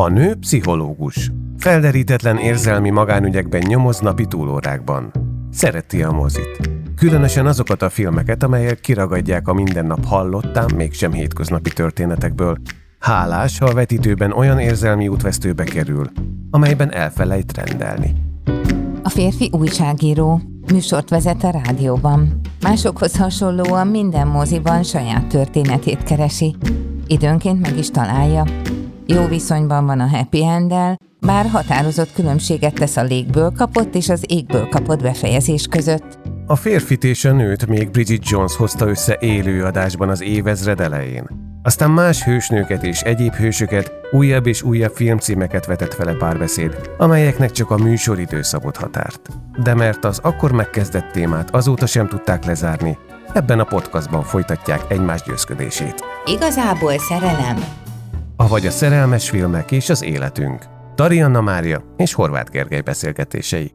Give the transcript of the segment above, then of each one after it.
A nő pszichológus. Felderítetlen érzelmi magánügyekben nyomoz napi túlórákban. Szereti a mozit. Különösen azokat a filmeket, amelyek kiragadják a mindennap hallottán, mégsem hétköznapi történetekből. Hálás, ha a vetítőben olyan érzelmi útvesztőbe kerül, amelyben elfelejt rendelni. A férfi újságíró, műsort vezet a rádióban. Másokhoz hasonlóan minden moziban saját történetét keresi. Időnként meg is találja. Jó viszonyban van a happy end bár határozott különbséget tesz a légből kapott és az égből kapott befejezés között. A férfit és a nőt még Bridget Jones hozta össze élő adásban az évezred elején. Aztán más hősnőket és egyéb hősöket, újabb és újabb filmcímeket vetett vele párbeszéd, amelyeknek csak a műsoridő szabott határt. De mert az akkor megkezdett témát azóta sem tudták lezárni, ebben a podcastban folytatják egymás győzködését. Igazából szerelem. Avagy a szerelmes filmek és az életünk. Tarianna Mária és Horváth Gergely beszélgetései.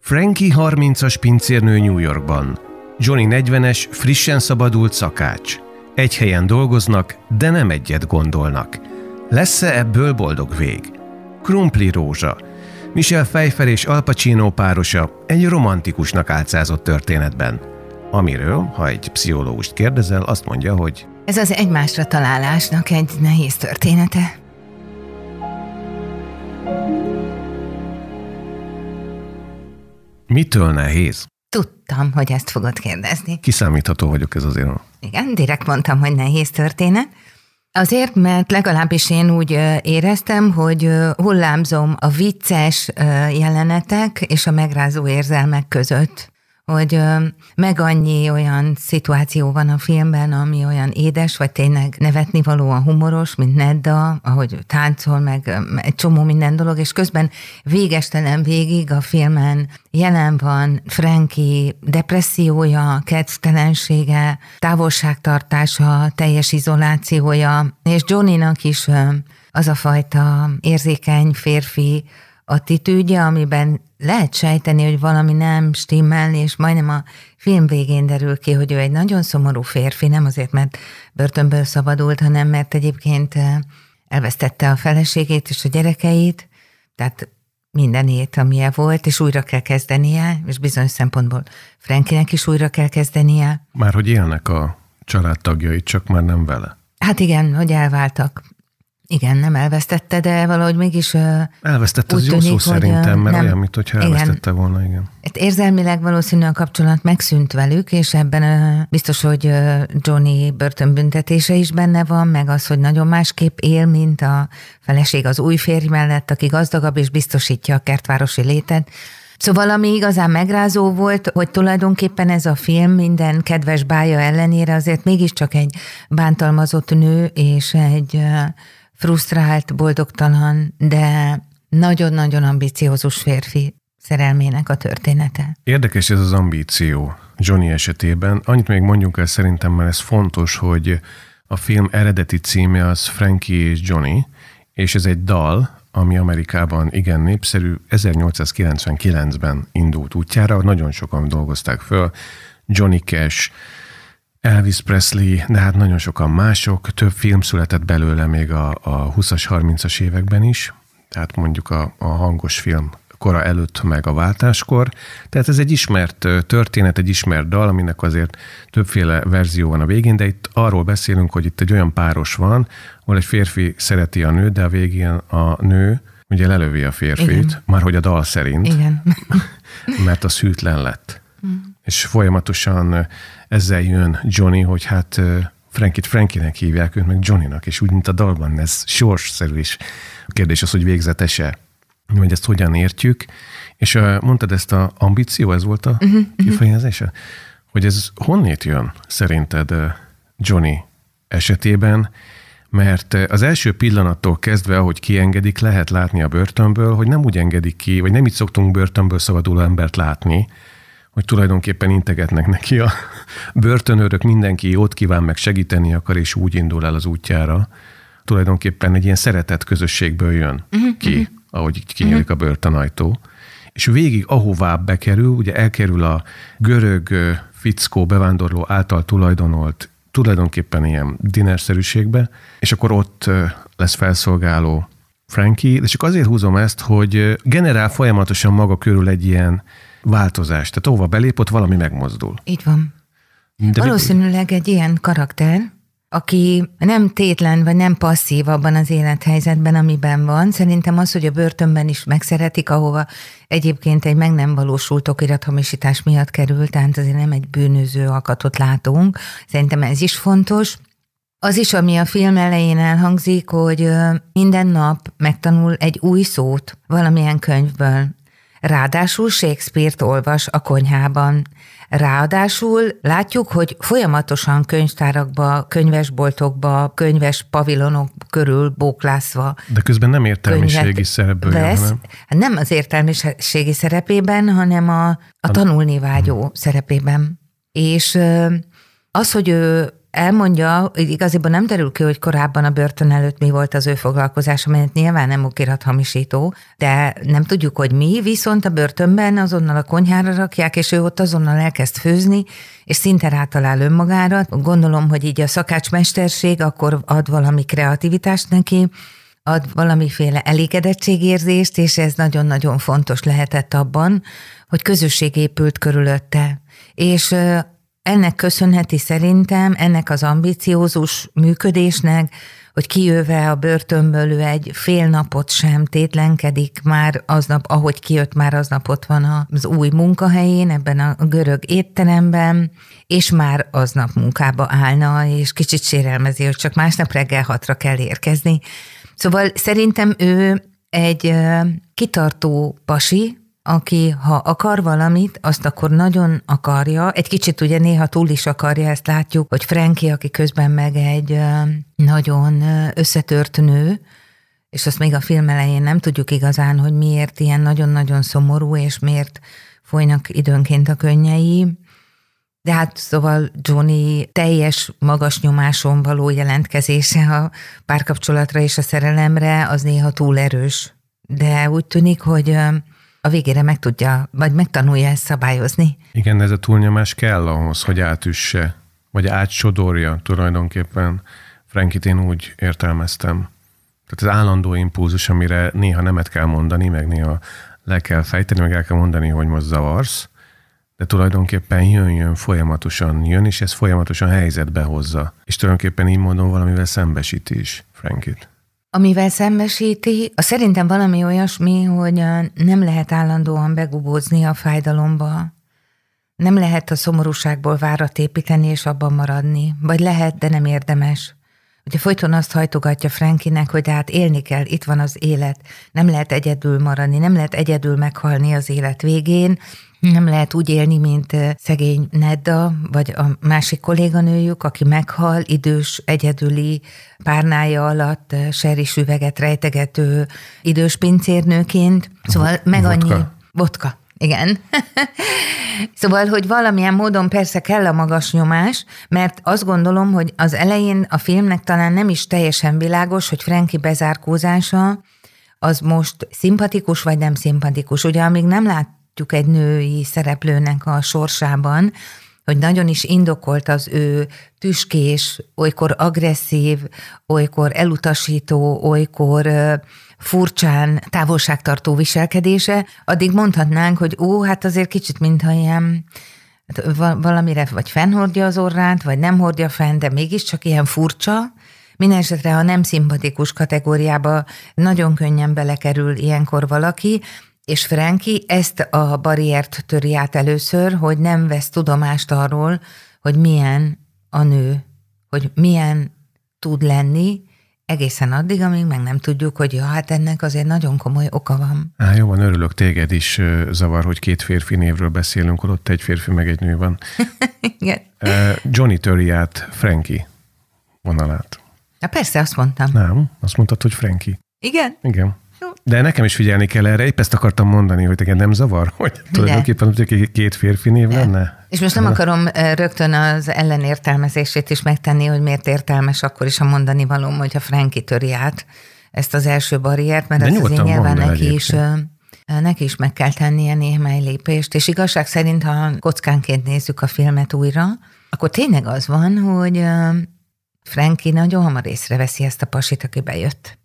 Frankie 30-as pincérnő New Yorkban. Johnny 40-es, frissen szabadult szakács. Egy helyen dolgoznak, de nem egyet gondolnak. Lesz-e ebből boldog vég? Krumpli Rózsa. Michel Pfeiffer és Al Pacino párosa egy romantikusnak álcázott történetben. Amiről, ha egy pszichológust kérdezel, azt mondja, hogy ez az egymásra találásnak egy nehéz története. Mitől nehéz? Tudtam, hogy ezt fogod kérdezni. Kiszámítható vagyok ez azért. Igen, direkt mondtam, hogy nehéz történet. Azért, mert legalábbis én úgy éreztem, hogy hullámzom a vicces jelenetek és a megrázó érzelmek között hogy meg annyi olyan szituáció van a filmben, ami olyan édes, vagy tényleg nevetni valóan humoros, mint Nedda, ahogy táncol, meg egy csomó minden dolog, és közben végestelen végig a filmen jelen van Frankie depressziója, kedvtelensége, távolságtartása, teljes izolációja, és Johnnynak is az a fajta érzékeny férfi attitűdje, amiben lehet sejteni, hogy valami nem stimmel, és majdnem a film végén derül ki, hogy ő egy nagyon szomorú férfi, nem azért, mert börtönből szabadult, hanem mert egyébként eh, elvesztette a feleségét és a gyerekeit, tehát mindenét, amilyen volt, és újra kell kezdenie, és bizonyos szempontból Frankinek is újra kell kezdenie. Már hogy élnek a családtagjai, csak már nem vele. Hát igen, hogy elváltak. Igen, nem elvesztette, de valahogy mégis Elvesztette, az jó szó szerintem, mert nem, olyan, mintha elvesztette igen. volna, igen. Hát érzelmileg valószínűleg a kapcsolat megszűnt velük, és ebben biztos, hogy Johnny börtönbüntetése is benne van, meg az, hogy nagyon másképp él, mint a feleség az új férj mellett, aki gazdagabb és biztosítja a kertvárosi létet. Szóval ami igazán megrázó volt, hogy tulajdonképpen ez a film minden kedves bája ellenére azért mégiscsak egy bántalmazott nő és egy frusztrált, boldogtalan, de nagyon-nagyon ambiciózus férfi szerelmének a története. Érdekes ez az ambíció Johnny esetében. Annyit még mondjunk el szerintem, mert ez fontos, hogy a film eredeti címe az Frankie és Johnny, és ez egy dal, ami Amerikában igen népszerű, 1899-ben indult útjára, nagyon sokan dolgozták föl, Johnny Cash, Elvis Presley, de hát nagyon sokan mások, több film született belőle még a, a 20-as, 30-as években is, tehát mondjuk a, a hangos film kora előtt, meg a váltáskor. Tehát ez egy ismert történet, egy ismert dal, aminek azért többféle verzió van a végén, de itt arról beszélünk, hogy itt egy olyan páros van, ahol egy férfi szereti a nőt, de a végén a nő ugye lelövi a férfit, Igen. már hogy a dal szerint, Igen. mert a szűtlen lett. És folyamatosan ezzel jön Johnny, hogy hát Frankit Frankinek hívják, őt meg Johnnynak, és úgy, mint a dalban, ez sorsszerű is. A kérdés az, hogy végzetese, hogy ezt hogyan értjük. És mondtad ezt a ambíció, ez volt a uh-huh, kifejezése? Uh-huh. Hogy ez honnét jön szerinted Johnny esetében? Mert az első pillanattól kezdve, ahogy kiengedik, lehet látni a börtönből, hogy nem úgy engedik ki, vagy nem így szoktunk börtönből szabaduló embert látni, hogy tulajdonképpen integetnek neki a börtönőrök, mindenki jót kíván meg segíteni akar, és úgy indul el az útjára, tulajdonképpen egy ilyen szeretett közösségből jön uh-huh, ki, uh-huh. ahogy kinyílik uh-huh. a börtönajtó. És végig ahová bekerül, ugye elkerül a görög fickó bevándorló által tulajdonolt tulajdonképpen ilyen dinerszerűségbe, és akkor ott lesz felszolgáló Frankie, de csak azért húzom ezt, hogy generál folyamatosan maga körül egy ilyen változást. Tehát ahova belép, ott valami megmozdul. Így van. De Valószínűleg egy ilyen karakter, aki nem tétlen vagy nem passzív abban az élethelyzetben, amiben van. Szerintem az, hogy a börtönben is megszeretik, ahova egyébként egy meg nem valósult okirathamisítás miatt került, tehát azért nem egy bűnöző alkatot látunk. Szerintem ez is fontos. Az is, ami a film elején elhangzik, hogy minden nap megtanul egy új szót valamilyen könyvből. Ráadásul Shakespeare-t olvas a konyhában. Ráadásul látjuk, hogy folyamatosan könyvtárakba, könyvesboltokba, könyves pavilonok körül bóklászva. De közben nem értelmiségi szerepből vesz, jön, nem? nem az értelmiségi szerepében, hanem a, a tanulni vágyó hmm. szerepében. És az, hogy ő elmondja, igaziból nem derül ki, hogy korábban a börtön előtt mi volt az ő foglalkozása, mert nyilván nem hamisító, de nem tudjuk, hogy mi, viszont a börtönben azonnal a konyhára rakják, és ő ott azonnal elkezd főzni, és szinte rátalál önmagára. Gondolom, hogy így a szakácsmesterség akkor ad valami kreativitást neki, ad valamiféle elégedettségérzést, és ez nagyon-nagyon fontos lehetett abban, hogy közösség épült körülötte. És ennek köszönheti szerintem, ennek az ambiciózus működésnek, hogy kijöve a börtönből ő egy fél napot sem tétlenkedik már aznap, ahogy kijött már aznap ott van az új munkahelyén, ebben a görög étteremben, és már aznap munkába állna, és kicsit sérelmezi, hogy csak másnap reggel hatra kell érkezni. Szóval szerintem ő egy kitartó pasi, aki ha akar valamit, azt akkor nagyon akarja. Egy kicsit ugye néha túl is akarja, ezt látjuk, hogy Frankie, aki közben meg egy nagyon összetört nő, és azt még a film elején nem tudjuk igazán, hogy miért ilyen nagyon-nagyon szomorú, és miért folynak időnként a könnyei. De hát szóval Johnny teljes magas nyomáson való jelentkezése a párkapcsolatra és a szerelemre, az néha túl erős. De úgy tűnik, hogy a végére meg tudja, vagy megtanulja ezt szabályozni. Igen, ez a túlnyomás kell ahhoz, hogy átüsse, vagy átsodorja tulajdonképpen. Frankit én úgy értelmeztem. Tehát az állandó impulzus, amire néha nemet kell mondani, meg néha le kell fejteni, meg el kell mondani, hogy most zavarsz, de tulajdonképpen jön-jön, folyamatosan jön, és ez folyamatosan helyzetbe hozza. És tulajdonképpen így mondom, valamivel szembesíti is Frankit amivel szembesíti, a szerintem valami olyasmi, hogy nem lehet állandóan begubózni a fájdalomba, nem lehet a szomorúságból várat építeni és abban maradni. Vagy lehet, de nem érdemes. Ugye folyton azt hajtogatja Frankinek, hogy hát élni kell, itt van az élet. Nem lehet egyedül maradni, nem lehet egyedül meghalni az élet végén, nem lehet úgy élni, mint szegény Nedda, vagy a másik kolléganőjük, aki meghal, idős, egyedüli párnája alatt seris üveget rejtegető idős pincérnőként. Szóval meg annyi... Vodka. Igen. szóval, hogy valamilyen módon persze kell a magas nyomás, mert azt gondolom, hogy az elején a filmnek talán nem is teljesen világos, hogy Franki bezárkózása az most szimpatikus vagy nem szimpatikus. Ugye amíg nem lát látjuk egy női szereplőnek a sorsában, hogy nagyon is indokolt az ő tüskés, olykor agresszív, olykor elutasító, olykor furcsán távolságtartó viselkedése, addig mondhatnánk, hogy ó, hát azért kicsit mintha ilyen hát valamire vagy fennhordja az orrát, vagy nem hordja fenn, de mégiscsak ilyen furcsa, Mindenesetre a nem szimpatikus kategóriába nagyon könnyen belekerül ilyenkor valaki, és Franki ezt a barriert töri át először, hogy nem vesz tudomást arról, hogy milyen a nő, hogy milyen tud lenni, egészen addig, amíg meg nem tudjuk, hogy ja, hát ennek azért nagyon komoly oka van. Á, jó van, örülök, téged is zavar, hogy két férfi névről beszélünk, ott egy férfi meg egy nő van. Igen. Johnny töri át Frankie vonalát. Na persze, azt mondtam. Nem, azt mondtad, hogy Frankie. Igen? Igen. De nekem is figyelni kell erre, épp ezt akartam mondani, hogy neked nem zavar, hogy tulajdonképpen két férfi név lenne? És most nem akarom rögtön az ellenértelmezését is megtenni, hogy miért értelmes akkor is a mondani valóm, hogyha Franki töri át ezt az első barriert, mert ez azért nyilván neki is, neki is meg kell tennie néhány lépést, és igazság szerint, ha kockánként nézzük a filmet újra, akkor tényleg az van, hogy Franki nagyon hamar észreveszi ezt a pasit, aki bejött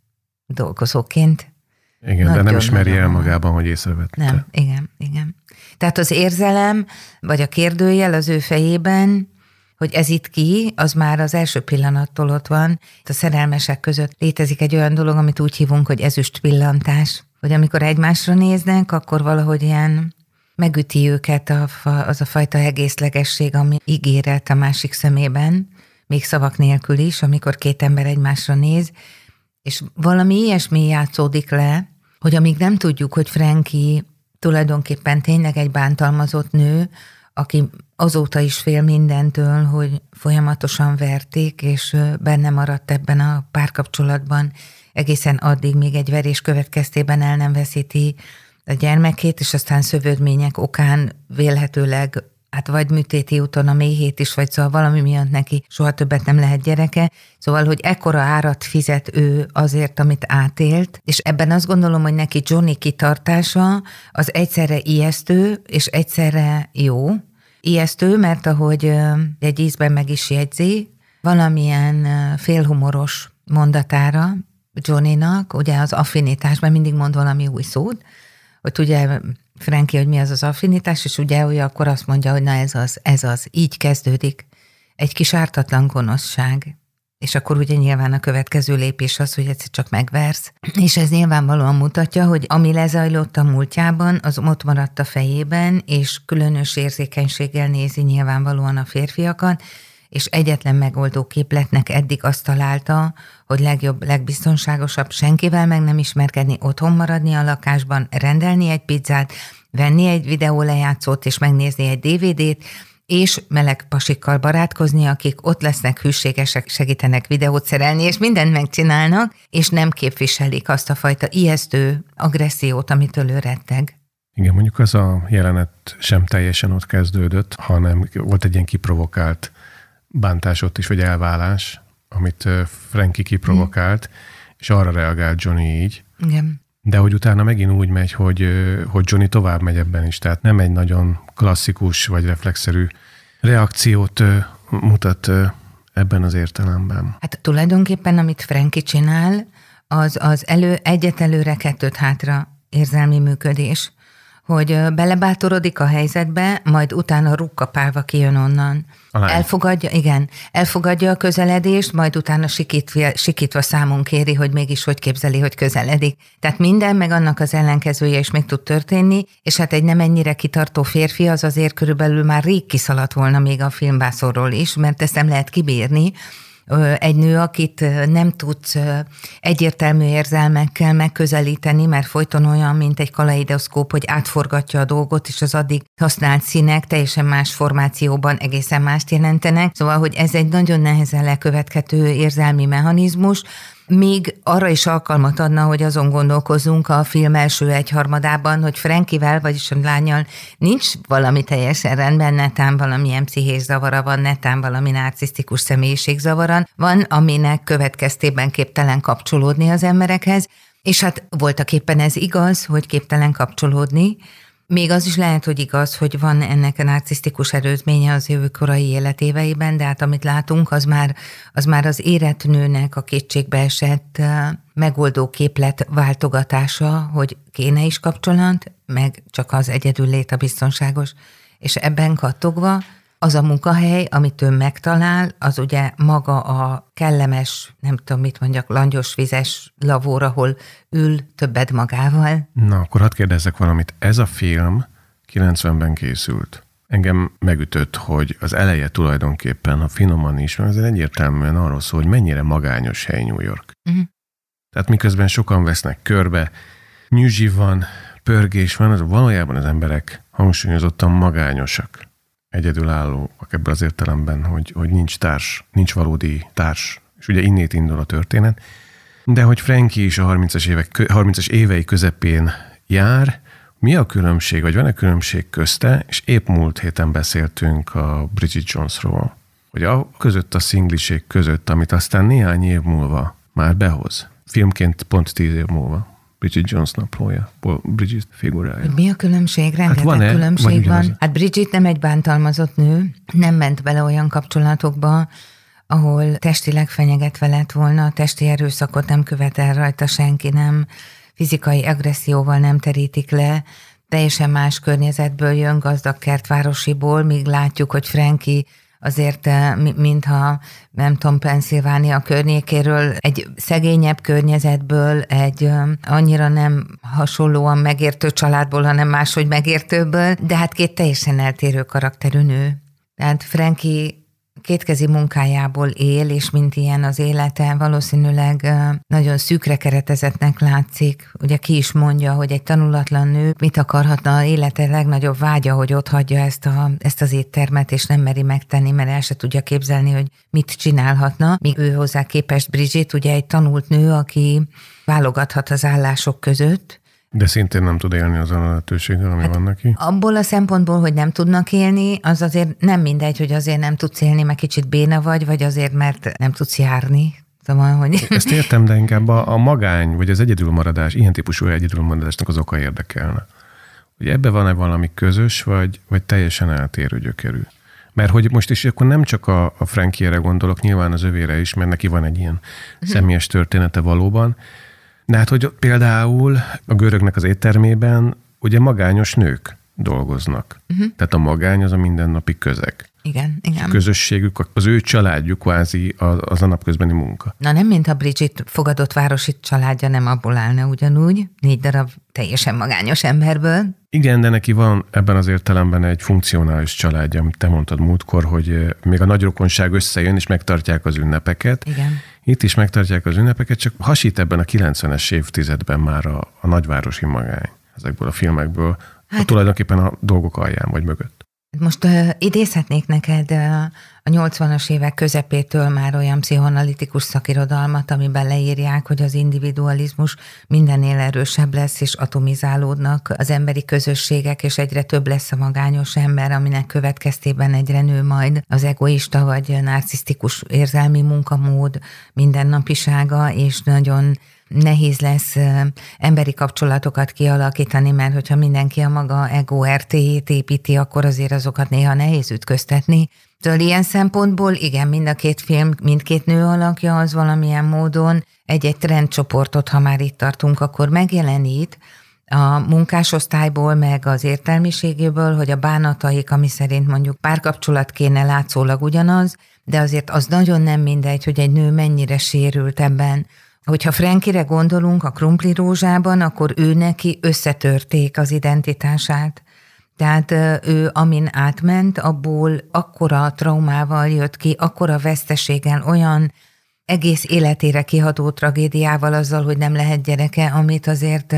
dolgozóként. Igen, nagyon de nem ismeri el magában, hogy észrevette. Nem, igen, igen. Tehát az érzelem, vagy a kérdőjel az ő fejében, hogy ez itt ki, az már az első pillanattól ott van. A szerelmesek között létezik egy olyan dolog, amit úgy hívunk, hogy ezüst pillantás. Hogy amikor egymásra néznek, akkor valahogy ilyen megüti őket az a fajta egészlegesség, ami ígéret a másik szemében, még szavak nélkül is, amikor két ember egymásra néz, és valami ilyesmi játszódik le, hogy amíg nem tudjuk, hogy Franki tulajdonképpen tényleg egy bántalmazott nő, aki azóta is fél mindentől, hogy folyamatosan verték, és benne maradt ebben a párkapcsolatban egészen addig, még egy verés következtében el nem veszíti a gyermekét, és aztán szövődmények okán vélhetőleg hát vagy műtéti úton a méhét is, vagy szóval valami miatt neki soha többet nem lehet gyereke. Szóval, hogy ekkora árat fizet ő azért, amit átélt, és ebben azt gondolom, hogy neki Johnny kitartása az egyszerre ijesztő, és egyszerre jó. Ijesztő, mert ahogy egy ízben meg is jegyzi, valamilyen félhumoros mondatára Johnnynak, ugye az affinitásban mindig mond valami új szót, hogy ugye Franki, hogy mi az az affinitás, és ugye ő akkor azt mondja, hogy na ez az, ez az, így kezdődik. Egy kis ártatlan gonoszság. És akkor ugye nyilván a következő lépés az, hogy egyszer csak megversz. És ez nyilvánvalóan mutatja, hogy ami lezajlott a múltjában, az ott maradt a fejében, és különös érzékenységgel nézi nyilvánvalóan a férfiakat, és egyetlen megoldó képletnek eddig azt találta, hogy legjobb, legbiztonságosabb senkivel meg nem ismerkedni, otthon maradni a lakásban, rendelni egy pizzát, venni egy videólejátszót és megnézni egy DVD-t, és meleg pasikkal barátkozni, akik ott lesznek hűségesek, segítenek videót szerelni, és mindent megcsinálnak, és nem képviselik azt a fajta ijesztő agressziót, amitől ő retteg. Igen, mondjuk az a jelenet sem teljesen ott kezdődött, hanem volt egy ilyen kiprovokált bántás ott is, vagy elválás, amit Frankie kiprovokált, mm. és arra reagált Johnny így. Igen. De hogy utána megint úgy megy, hogy, hogy Johnny tovább megy ebben is, tehát nem egy nagyon klasszikus vagy reflexzerű reakciót mutat ebben az értelemben. Hát tulajdonképpen, amit Frankie csinál, az, az elő, egyet előre, kettőt hátra érzelmi működés hogy belebátorodik a helyzetbe, majd utána rukkapálva kijön onnan. Elfogadja, igen, elfogadja a közeledést, majd utána sikítva, sikítva számon kéri, hogy mégis hogy képzeli, hogy közeledik. Tehát minden, meg annak az ellenkezője is meg tud történni, és hát egy nem ennyire kitartó férfi az azért körülbelül már rég kiszaladt volna még a filmbászorról is, mert ezt nem lehet kibírni, egy nő, akit nem tudsz egyértelmű érzelmekkel megközelíteni, mert folyton olyan, mint egy kaleidoszkóp, hogy átforgatja a dolgot, és az addig használt színek teljesen más formációban egészen mást jelentenek. Szóval, hogy ez egy nagyon nehezen lekövethető érzelmi mechanizmus, még arra is alkalmat adna, hogy azon gondolkozunk a film első egyharmadában, hogy Frankivel, vagyis a lányal nincs valami teljesen rendben, netán valamilyen pszichés zavara van, netán valami narcisztikus személyiségzavara van, aminek következtében képtelen kapcsolódni az emberekhez, és hát voltak éppen ez igaz, hogy képtelen kapcsolódni, még az is lehet, hogy igaz, hogy van ennek a narcisztikus erőzménye az jövő korai életéveiben, de hát amit látunk, az már az, már az érett nőnek a kétségbe esett megoldó képlet váltogatása, hogy kéne is kapcsolat, meg csak az egyedül lét a biztonságos. És ebben kattogva az a munkahely, amit ő megtalál, az ugye maga a kellemes, nem tudom mit mondjak, langyos vizes lavóra, ahol ül többet magával. Na, akkor hadd kérdezzek valamit. Ez a film 90-ben készült. Engem megütött, hogy az eleje tulajdonképpen, ha finoman is, mert ez egyértelműen arról szól, hogy mennyire magányos hely New York. Uh-huh. Tehát miközben sokan vesznek körbe, nyüzsi van, pörgés van, az valójában az emberek hangsúlyozottan magányosak egyedülállóak ebből az értelemben, hogy, hogy nincs társ, nincs valódi társ, és ugye innét indul a történet. De hogy Frankie is a 30-as, évek, 30-as évei közepén jár, mi a különbség, vagy van-e különbség közte, és épp múlt héten beszéltünk a Bridget Jonesról, hogy a között a szingliség között, amit aztán néhány év múlva már behoz, filmként pont tíz év múlva, Bridget Jones naplója, Bridget figurája. Mi a különbség? Rengeteg hát van különbség van. Hát Bridget nem egy bántalmazott nő, nem ment bele olyan kapcsolatokba, ahol testileg fenyegetve lett volna, testi erőszakot nem követel rajta senki, nem fizikai agresszióval nem terítik le, teljesen más környezetből jön, gazdag kertvárosiból, míg látjuk, hogy Franki azért, eh, mintha nem tudom, Pennsylvania környékéről, egy szegényebb környezetből, egy eh, annyira nem hasonlóan megértő családból, hanem máshogy megértőből, de hát két teljesen eltérő karakterű nő. Tehát Frankie kétkezi munkájából él, és mint ilyen az élete valószínűleg nagyon szűkre keretezetnek látszik. Ugye ki is mondja, hogy egy tanulatlan nő mit akarhatna a élete legnagyobb vágya, hogy ott hagyja ezt, a, ezt az éttermet, és nem meri megtenni, mert el se tudja képzelni, hogy mit csinálhatna. Míg ő hozzá képest Bridget, ugye egy tanult nő, aki válogathat az állások között, de szintén nem tud élni az a lehetőséggel, ami hát van neki. Abból a szempontból, hogy nem tudnak élni, az azért nem mindegy, hogy azért nem tudsz élni, mert kicsit béna vagy, vagy azért, mert nem tudsz járni. Szóval, hogy... Ezt értem, de inkább a, a magány, vagy az egyedülmaradás, ilyen típusú egyedülmaradásnak az oka érdekelne. Hogy ebbe van-e valami közös, vagy, vagy teljesen eltérő gyökerű. Mert hogy most is akkor nem csak a, a Frankiere gondolok, nyilván az övére is, mert neki van egy ilyen uh-huh. személyes története valóban, de hát, hogy például a görögnek az éttermében ugye magányos nők dolgoznak. Uh-huh. Tehát a magány az a mindennapi közeg. Igen, igen. A közösségük, az ő családjuk kvázi az, az a napközbeni munka. Na nem, mint a Bridget fogadott városi családja nem abból állna ugyanúgy, négy darab teljesen magányos emberből. Igen, de neki van ebben az értelemben egy funkcionális családja, amit te mondtad múltkor, hogy még a nagyrokonság összejön, és megtartják az ünnepeket. Igen. Itt is megtartják az ünnepeket, csak hasít ebben a 90-es évtizedben már a, a nagyvárosi magány ezekből a filmekből, hát, a tulajdonképpen a dolgok alján vagy mögött. Most uh, idézhetnék neked uh, a 80-as évek közepétől már olyan pszichoanalitikus szakirodalmat, amiben leírják, hogy az individualizmus mindennél erősebb lesz, és atomizálódnak az emberi közösségek, és egyre több lesz a magányos ember, aminek következtében egyre nő majd az egoista vagy narcisztikus érzelmi munkamód mindennapisága, és nagyon nehéz lesz emberi kapcsolatokat kialakítani, mert hogyha mindenki a maga ego RT-jét építi, akkor azért azokat néha nehéz ütköztetni. Től ilyen szempontból igen, mind a két film, mindkét nő alakja az valamilyen módon egy-egy trendcsoportot, ha már itt tartunk, akkor megjelenít, a munkásosztályból, meg az értelmiségéből, hogy a bánataik, ami szerint mondjuk párkapcsolat kéne látszólag ugyanaz, de azért az nagyon nem mindegy, hogy egy nő mennyire sérült ebben, Hogyha Frankire gondolunk a krumpli rózsában, akkor ő neki összetörték az identitását. Tehát ő, amin átment, abból akkora traumával jött ki, akkora veszteséggel, olyan egész életére kiható tragédiával azzal, hogy nem lehet gyereke, amit azért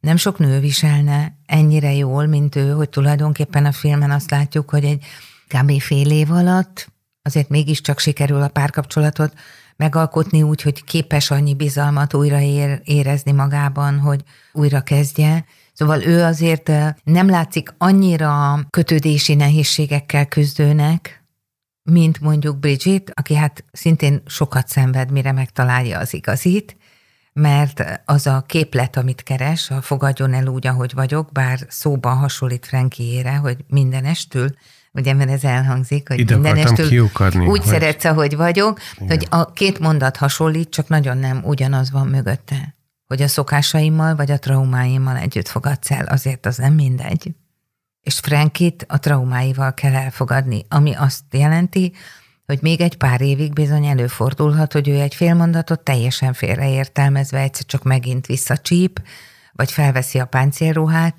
nem sok nő viselne ennyire jól, mint ő, hogy tulajdonképpen a filmen azt látjuk, hogy egy kb. fél év alatt azért mégiscsak sikerül a párkapcsolatot megalkotni úgy, hogy képes annyi bizalmat újra ér, érezni magában, hogy újra kezdje. Szóval ő azért nem látszik annyira kötődési nehézségekkel küzdőnek, mint mondjuk Bridget, aki hát szintén sokat szenved, mire megtalálja az igazit, mert az a képlet, amit keres, a fogadjon el úgy, ahogy vagyok, bár szóban hasonlít Frankiére, hogy mindenestül, ugye, mert ez elhangzik, hogy Ide mindenestől kiukadni, úgy hogy... szeretsz, ahogy vagyok, Igen. hogy a két mondat hasonlít, csak nagyon nem ugyanaz van mögötte. Hogy a szokásaimmal vagy a traumáimmal együtt fogadsz el, azért az nem mindegy. És Frankit a traumáival kell elfogadni, ami azt jelenti, hogy még egy pár évig bizony előfordulhat, hogy ő egy félmondatot teljesen félreértelmezve egyszer csak megint visszacsíp, vagy felveszi a páncélruhát,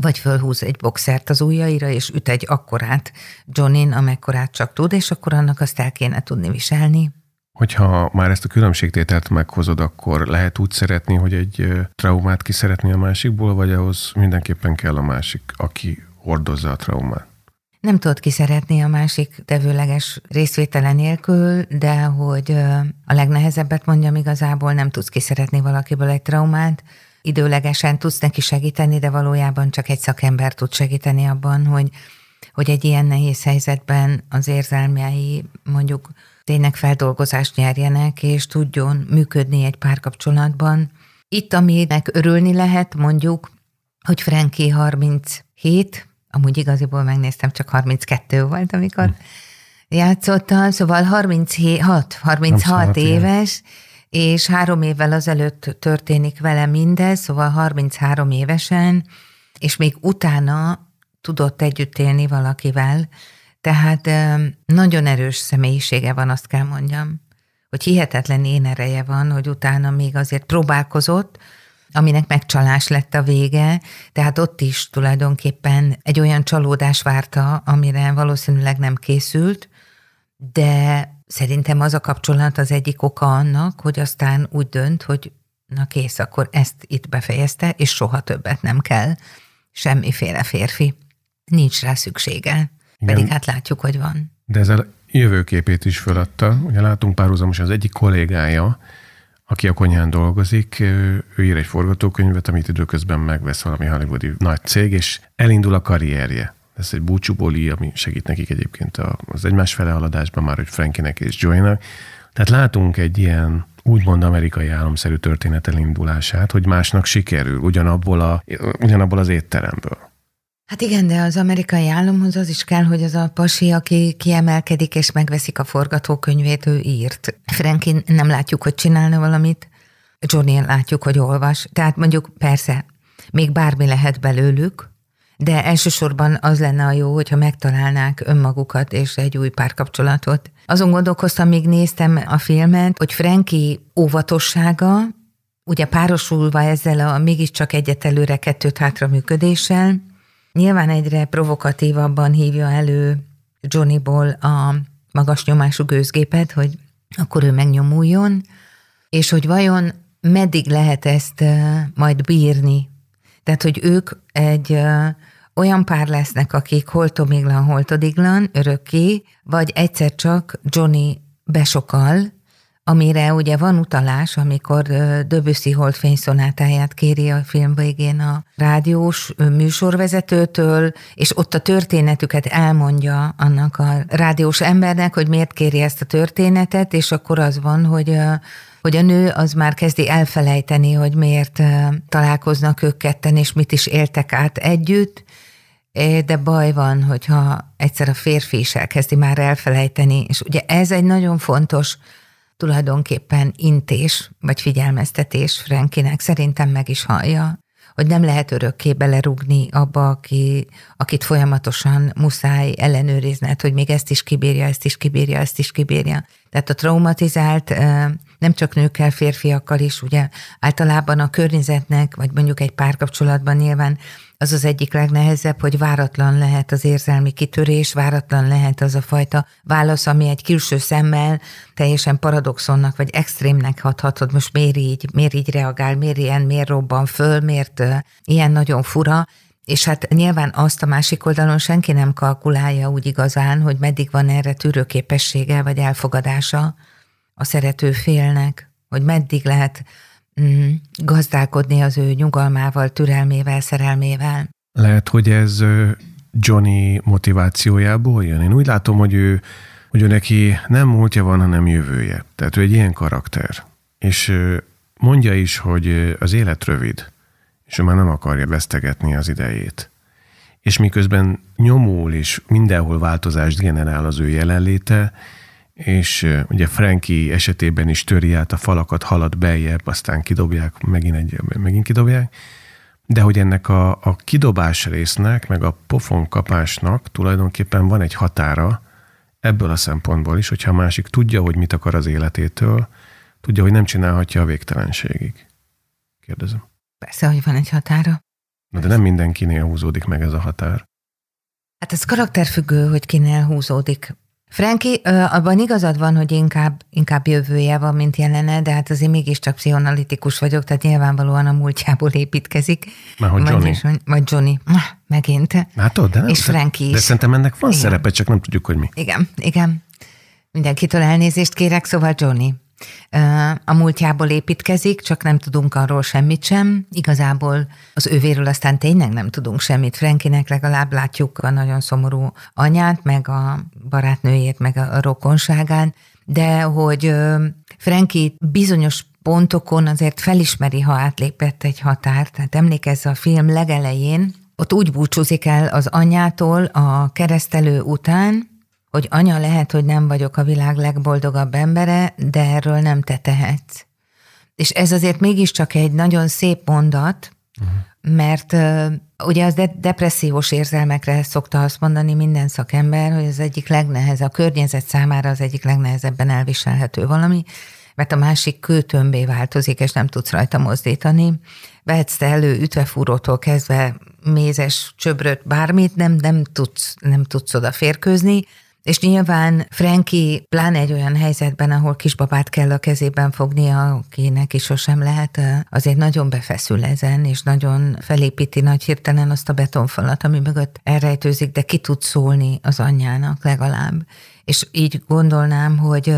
vagy fölhúz egy boxert az ujjaira, és üt egy akkorát Johnin, amekkorát csak tud, és akkor annak azt el kéne tudni viselni. Hogyha már ezt a különbségtételt meghozod, akkor lehet úgy szeretni, hogy egy traumát ki szeretni a másikból, vagy ahhoz mindenképpen kell a másik, aki hordozza a traumát? Nem tudod kiszeretni a másik tevőleges részvétele nélkül, de hogy a legnehezebbet mondjam igazából, nem tudsz kiszeretni valakiből egy traumát, időlegesen tudsz neki segíteni, de valójában csak egy szakember tud segíteni abban, hogy, hogy egy ilyen nehéz helyzetben az érzelmei mondjuk tényleg feldolgozást nyerjenek, és tudjon működni egy párkapcsolatban. Itt, aminek örülni lehet, mondjuk, hogy Frankie 37, amúgy igaziból megnéztem, csak 32 volt, amikor hm. játszotta, szóval 36, 36 éves, és három évvel azelőtt történik vele mindez, szóval 33 évesen, és még utána tudott együtt élni valakivel, tehát nagyon erős személyisége van, azt kell mondjam, hogy hihetetlen én ereje van, hogy utána még azért próbálkozott, aminek megcsalás lett a vége, tehát ott is tulajdonképpen egy olyan csalódás várta, amire valószínűleg nem készült, de szerintem az a kapcsolat az egyik oka annak, hogy aztán úgy dönt, hogy na kész, akkor ezt itt befejezte, és soha többet nem kell semmiféle férfi. Nincs rá szüksége. Igen. Pedig hát látjuk, hogy van. De ezzel jövőképét is föladta. Ugye látunk párhuzamosan az egyik kollégája, aki a konyhán dolgozik, ő ír egy forgatókönyvet, amit időközben megvesz valami hollywoodi nagy cég, és elindul a karrierje. Ez egy búcsúboli, ami segít nekik egyébként az egymás fele haladásban már, hogy Frankinek és Joynak. Tehát látunk egy ilyen úgymond amerikai álomszerű történet elindulását, hogy másnak sikerül ugyanabból, a, ugyanabból az étteremből. Hát igen, de az amerikai államhoz az is kell, hogy az a pasi, aki kiemelkedik és megveszik a forgatókönyvét, ő írt. Frankin nem látjuk, hogy csinálna valamit, Johnny látjuk, hogy olvas. Tehát mondjuk persze, még bármi lehet belőlük, de elsősorban az lenne a jó, hogyha megtalálnák önmagukat és egy új párkapcsolatot. Azon gondolkoztam, míg néztem a filmet, hogy Franki óvatossága, ugye párosulva ezzel a mégiscsak egyetelőre kettőt hátra működéssel, Nyilván egyre provokatívabban hívja elő Johnnyból a magas nyomású gőzgépet, hogy akkor ő megnyomuljon, és hogy vajon meddig lehet ezt majd bírni. Tehát, hogy ők egy olyan pár lesznek, akik holtomiglan, holtodiglan, örökké, vagy egyszer csak Johnny besokal, amire ugye van utalás, amikor Debussy holdfényszonátáját kéri a film végén a rádiós műsorvezetőtől, és ott a történetüket elmondja annak a rádiós embernek, hogy miért kéri ezt a történetet, és akkor az van, hogy hogy a nő az már kezdi elfelejteni, hogy miért találkoznak ők ketten, és mit is éltek át együtt, de baj van, hogyha egyszer a férfi is elkezdi már elfelejteni, és ugye ez egy nagyon fontos tulajdonképpen intés vagy figyelmeztetés Frankinek szerintem meg is hallja, hogy nem lehet örökké belerugni abba, aki, akit folyamatosan muszáj ellenőrizned, hogy még ezt is kibírja, ezt is kibírja, ezt is kibírja. Tehát a traumatizált nem csak nőkkel, férfiakkal is, ugye általában a környezetnek, vagy mondjuk egy párkapcsolatban nyilván az az egyik legnehezebb, hogy váratlan lehet az érzelmi kitörés, váratlan lehet az a fajta válasz, ami egy külső szemmel teljesen paradoxonnak vagy extrémnek hathatod, most miért így, miért így reagál, miért ilyen, miért robban föl, miért uh, ilyen nagyon fura, és hát nyilván azt a másik oldalon senki nem kalkulálja úgy igazán, hogy meddig van erre tűrőképessége vagy elfogadása a szerető félnek, hogy meddig lehet mm, gazdálkodni az ő nyugalmával, türelmével, szerelmével. Lehet, hogy ez Johnny motivációjából jön. Én úgy látom, hogy ő, hogy ő neki nem múltja van, hanem jövője. Tehát ő egy ilyen karakter. És mondja is, hogy az élet rövid, és ő már nem akarja vesztegetni az idejét. És miközben nyomul és mindenhol változást generál az ő jelenléte, és ugye Frankie esetében is töri át a falakat, halad beljebb, aztán kidobják, megint, egy, megint kidobják, de hogy ennek a, a kidobás résznek, meg a pofon kapásnak tulajdonképpen van egy határa ebből a szempontból is, hogyha a másik tudja, hogy mit akar az életétől, tudja, hogy nem csinálhatja a végtelenségig. Kérdezem. Persze, hogy van egy határa. Na, de nem mindenkinél húzódik meg ez a határ. Hát ez karakterfüggő, hogy kinél húzódik Franki, abban igazad van, hogy inkább, inkább jövője van, mint jelene, de hát azért mégiscsak pszichoanalitikus vagyok, tehát nyilvánvalóan a múltjából építkezik. Már hogy Johnny. Is, vagy Johnny. Megint. Látod, de És Franki is. De szerintem ennek van igen. szerepe, csak nem tudjuk, hogy mi. Igen, igen. Mindenkitől elnézést kérek, szóval Johnny a múltjából építkezik, csak nem tudunk arról semmit sem. Igazából az ővéről aztán tényleg nem tudunk semmit. Frankinek legalább látjuk a nagyon szomorú anyát, meg a barátnőjét, meg a rokonságán, de hogy Franki bizonyos pontokon azért felismeri, ha átlépett egy határt. Tehát emlékezz a film legelején, ott úgy búcsúzik el az anyától a keresztelő után, hogy anya lehet, hogy nem vagyok a világ legboldogabb embere, de erről nem te tehetsz. És ez azért mégiscsak egy nagyon szép mondat, uh-huh. mert uh, ugye az de- depressziós érzelmekre szokta azt mondani minden szakember, hogy az egyik legnehezebb, a környezet számára az egyik legnehezebben elviselhető valami, mert a másik kőtömbé változik, és nem tudsz rajta mozdítani. Vehetsz te elő ütvefúrótól kezdve mézes csöbröt, bármit, nem, nem, tudsz, nem tudsz oda férkőzni, és nyilván Franki pláne egy olyan helyzetben, ahol kisbabát kell a kezében fognia, akinek is sosem lehet, azért nagyon befeszül ezen, és nagyon felépíti nagy hirtelen azt a betonfalat, ami mögött elrejtőzik, de ki tud szólni az anyjának legalább. És így gondolnám, hogy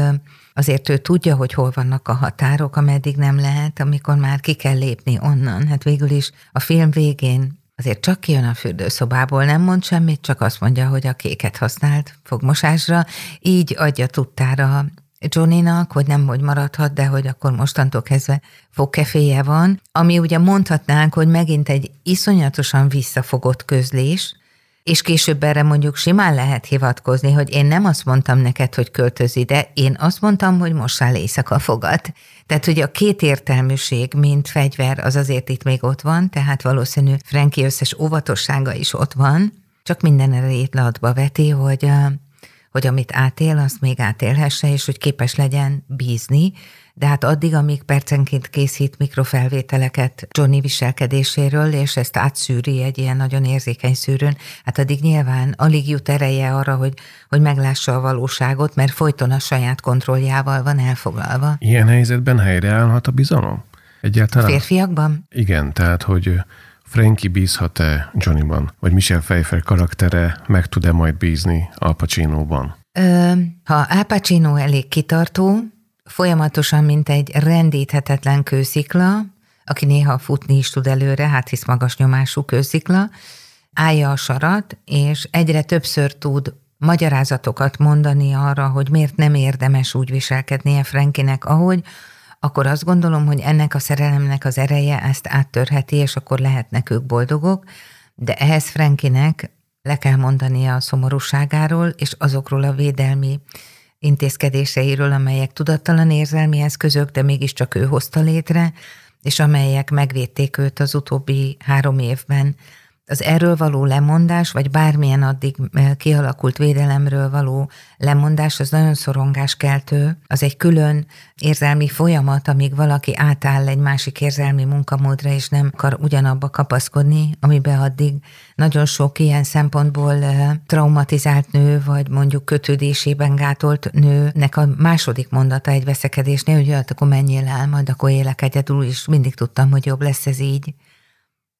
azért ő tudja, hogy hol vannak a határok, ameddig nem lehet, amikor már ki kell lépni onnan. Hát végül is a film végén Azért csak kijön a fürdőszobából, nem mond semmit, csak azt mondja, hogy a kéket használt fogmosásra, így adja tudtára Johnnynak, hogy nem hogy maradhat, de hogy akkor mostantól kezdve fogkeféje van, ami ugye mondhatnánk, hogy megint egy iszonyatosan visszafogott közlés, és később erre mondjuk simán lehet hivatkozni, hogy én nem azt mondtam neked, hogy költöz ide, én azt mondtam, hogy mossál éjszaka fogat. Tehát, hogy a két értelműség, mint fegyver, az azért itt még ott van, tehát valószínű Franki összes óvatossága is ott van, csak minden erejét latba veti, hogy, hogy amit átél, azt még átélhesse, és hogy képes legyen bízni, de hát addig, amíg percenként készít mikrofelvételeket Johnny viselkedéséről, és ezt átszűri egy ilyen nagyon érzékeny szűrőn, hát addig nyilván alig jut ereje arra, hogy, hogy meglássa a valóságot, mert folyton a saját kontrolljával van elfoglalva. Ilyen helyzetben helyreállhat a bizalom? Egyáltalán? Férfiakban? Igen, tehát, hogy Frankie bízhat-e Johnnyban, vagy Michel Pfeiffer karaktere meg tud-e majd bízni Al Pacino-ban? Ö, ha Al Pacino elég kitartó, folyamatosan, mint egy rendíthetetlen kőszikla, aki néha futni is tud előre, hát hisz magas nyomású kőszikla, állja a sarat, és egyre többször tud magyarázatokat mondani arra, hogy miért nem érdemes úgy viselkednie Frankinek, ahogy, akkor azt gondolom, hogy ennek a szerelemnek az ereje ezt áttörheti, és akkor lehetnek ők boldogok, de ehhez Frankinek le kell mondania a szomorúságáról, és azokról a védelmi intézkedéseiről, amelyek tudattalan érzelmi eszközök, de mégiscsak ő hozta létre, és amelyek megvédték őt az utóbbi három évben az erről való lemondás, vagy bármilyen addig eh, kialakult védelemről való lemondás, az nagyon szorongáskeltő. Az egy külön érzelmi folyamat, amíg valaki átáll egy másik érzelmi munkamódra, és nem akar ugyanabba kapaszkodni, amiben addig nagyon sok ilyen szempontból eh, traumatizált nő, vagy mondjuk kötődésében gátolt nőnek a második mondata egy veszekedésnél, hogy hát akkor menjél el, majd akkor élek egyedül, és mindig tudtam, hogy jobb lesz ez így.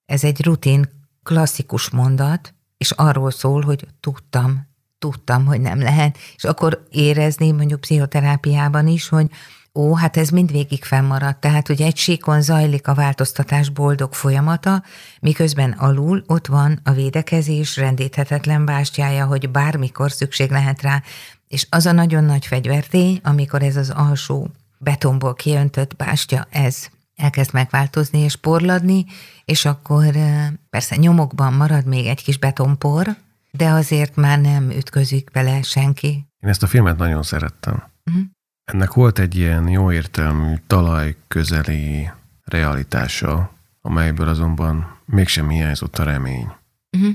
Ez egy rutin klasszikus mondat, és arról szól, hogy tudtam, tudtam, hogy nem lehet, és akkor érezni mondjuk pszichoterápiában is, hogy ó, hát ez mindvégig fennmaradt, tehát hogy egy síkon zajlik a változtatás boldog folyamata, miközben alul ott van a védekezés rendíthetetlen bástyája, hogy bármikor szükség lehet rá, és az a nagyon nagy fegyvertény, amikor ez az alsó betonból kiöntött bástya, ez elkezd megváltozni és porladni, és akkor persze nyomokban marad még egy kis betonpor, de azért már nem ütközik bele senki. Én ezt a filmet nagyon szerettem. Uh-huh. Ennek volt egy ilyen jó értelmű, talaj közeli realitása, amelyből azonban mégsem hiányzott a remény. Uh-huh.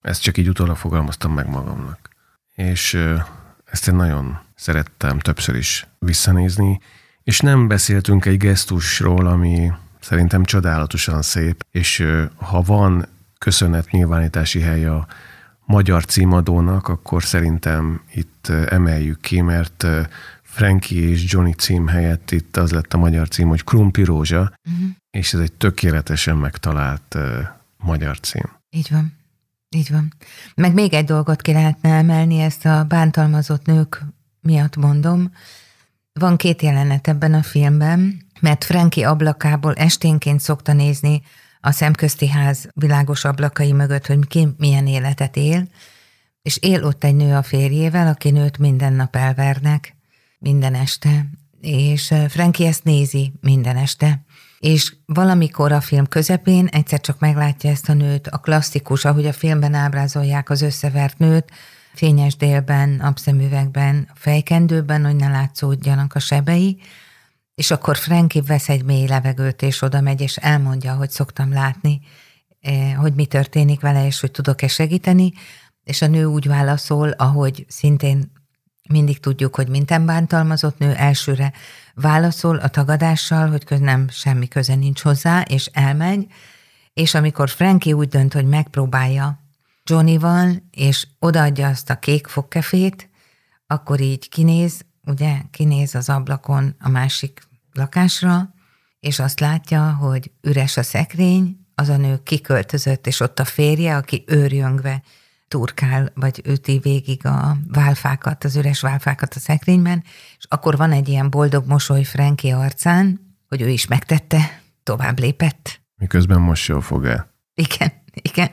Ezt csak így utólag fogalmaztam meg magamnak. És ezt én nagyon szerettem többször is visszanézni, és nem beszéltünk egy gesztusról, ami szerintem csodálatosan szép, és ha van köszönet nyilvánítási hely a magyar címadónak, akkor szerintem itt emeljük ki, mert Frankie és Johnny cím helyett itt az lett a magyar cím, hogy Krumpli Rózsa, uh-huh. és ez egy tökéletesen megtalált uh, magyar cím. Így van. Így van. Meg még egy dolgot ki lehetne emelni, ezt a bántalmazott nők miatt mondom. Van két jelenet ebben a filmben, mert Franki ablakából esténként szokta nézni a szemközti ház világos ablakai mögött, hogy ki milyen életet él, és él ott egy nő a férjével, aki nőt minden nap elvernek, minden este, és Franki ezt nézi minden este. És valamikor a film közepén egyszer csak meglátja ezt a nőt, a klasszikus, ahogy a filmben ábrázolják az összevert nőt, fényes délben, napszemüvegben, fejkendőben, hogy ne látszódjanak a sebei, és akkor Frankie vesz egy mély levegőt, és oda megy, és elmondja, hogy szoktam látni, eh, hogy mi történik vele, és hogy tudok-e segíteni, és a nő úgy válaszol, ahogy szintén mindig tudjuk, hogy minden bántalmazott nő elsőre válaszol a tagadással, hogy nem semmi köze nincs hozzá, és elmegy, és amikor Frankie úgy dönt, hogy megpróbálja Johnnyval, és odaadja azt a kék fogkefét, akkor így kinéz, ugye, kinéz az ablakon a másik lakásra, és azt látja, hogy üres a szekrény, az a nő kiköltözött, és ott a férje, aki őrjöngve turkál, vagy üti végig a válfákat, az üres válfákat a szekrényben, és akkor van egy ilyen boldog mosoly Franki arcán, hogy ő is megtette, tovább lépett. Miközben mosolyol fog el. Igen, igen.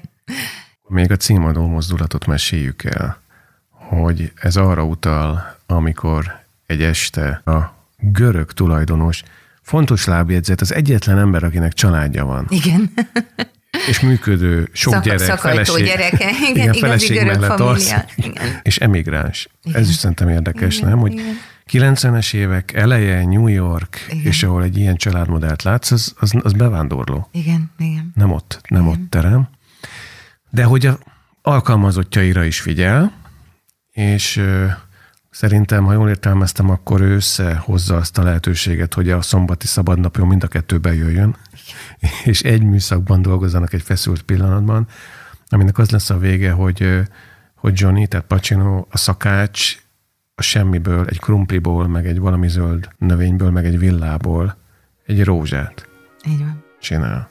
Még a címadó mozdulatot meséljük el, hogy ez arra utal, amikor egy este a görög tulajdonos fontos lábjegyzet, az egyetlen ember, akinek családja van. Igen. És működő, sok Szak, gyerek, feleség, gyereke, igen, igen feleség mellett az, igen. és emigráns. Igen. Ez is szerintem érdekes, igen, nem? Hogy igen. 90-es évek eleje, New York, igen. és ahol egy ilyen családmodellt látsz, az, az, az bevándorló. Igen, igen. Nem ott, nem igen. ott terem. De hogy a alkalmazottjaira is figyel, és Szerintem, ha jól értelmeztem, akkor ő összehozza azt a lehetőséget, hogy a szombati szabadnapjon mind a kettő bejöjjön, és egy műszakban dolgozzanak egy feszült pillanatban, aminek az lesz a vége, hogy, hogy Johnny, tehát Pacino, a szakács a semmiből, egy krumpliból, meg egy valami zöld növényből, meg egy villából egy rózsát Így van. csinál.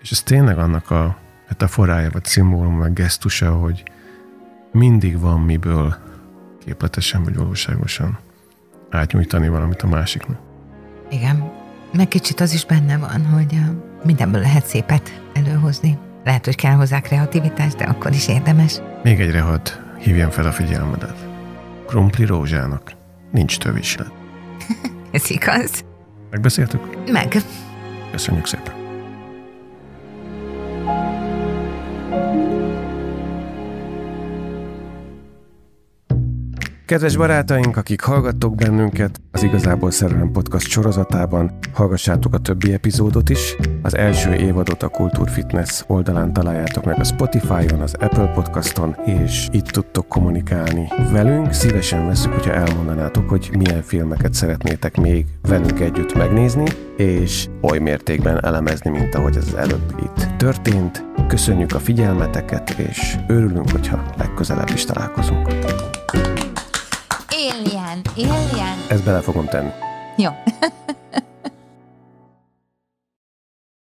És ez tényleg annak a metaforája, vagy szimbólum, vagy gesztusa, hogy mindig van miből képletesen vagy valóságosan átnyújtani valamit a másiknak. Igen. Meg kicsit az is benne van, hogy mindenből lehet szépet előhozni. Lehet, hogy kell hozzá kreativitás, de akkor is érdemes. Még egyre hadd hívjam fel a figyelmedet. Krumpli rózsának nincs tövislet. Ez igaz? Megbeszéltük? Meg. Köszönjük szépen. Kedves barátaink, akik hallgattok bennünket, az Igazából Szerelem Podcast sorozatában hallgassátok a többi epizódot is. Az első évadot a Kultúr Fitness oldalán találjátok meg a Spotify-on, az Apple Podcaston, és itt tudtok kommunikálni velünk. Szívesen veszük, hogyha elmondanátok, hogy milyen filmeket szeretnétek még velünk együtt megnézni, és oly mértékben elemezni, mint ahogy ez előbb itt történt. Köszönjük a figyelmeteket, és örülünk, hogyha legközelebb is találkozunk. Alien. Ezt bele fogom tenni. Jó.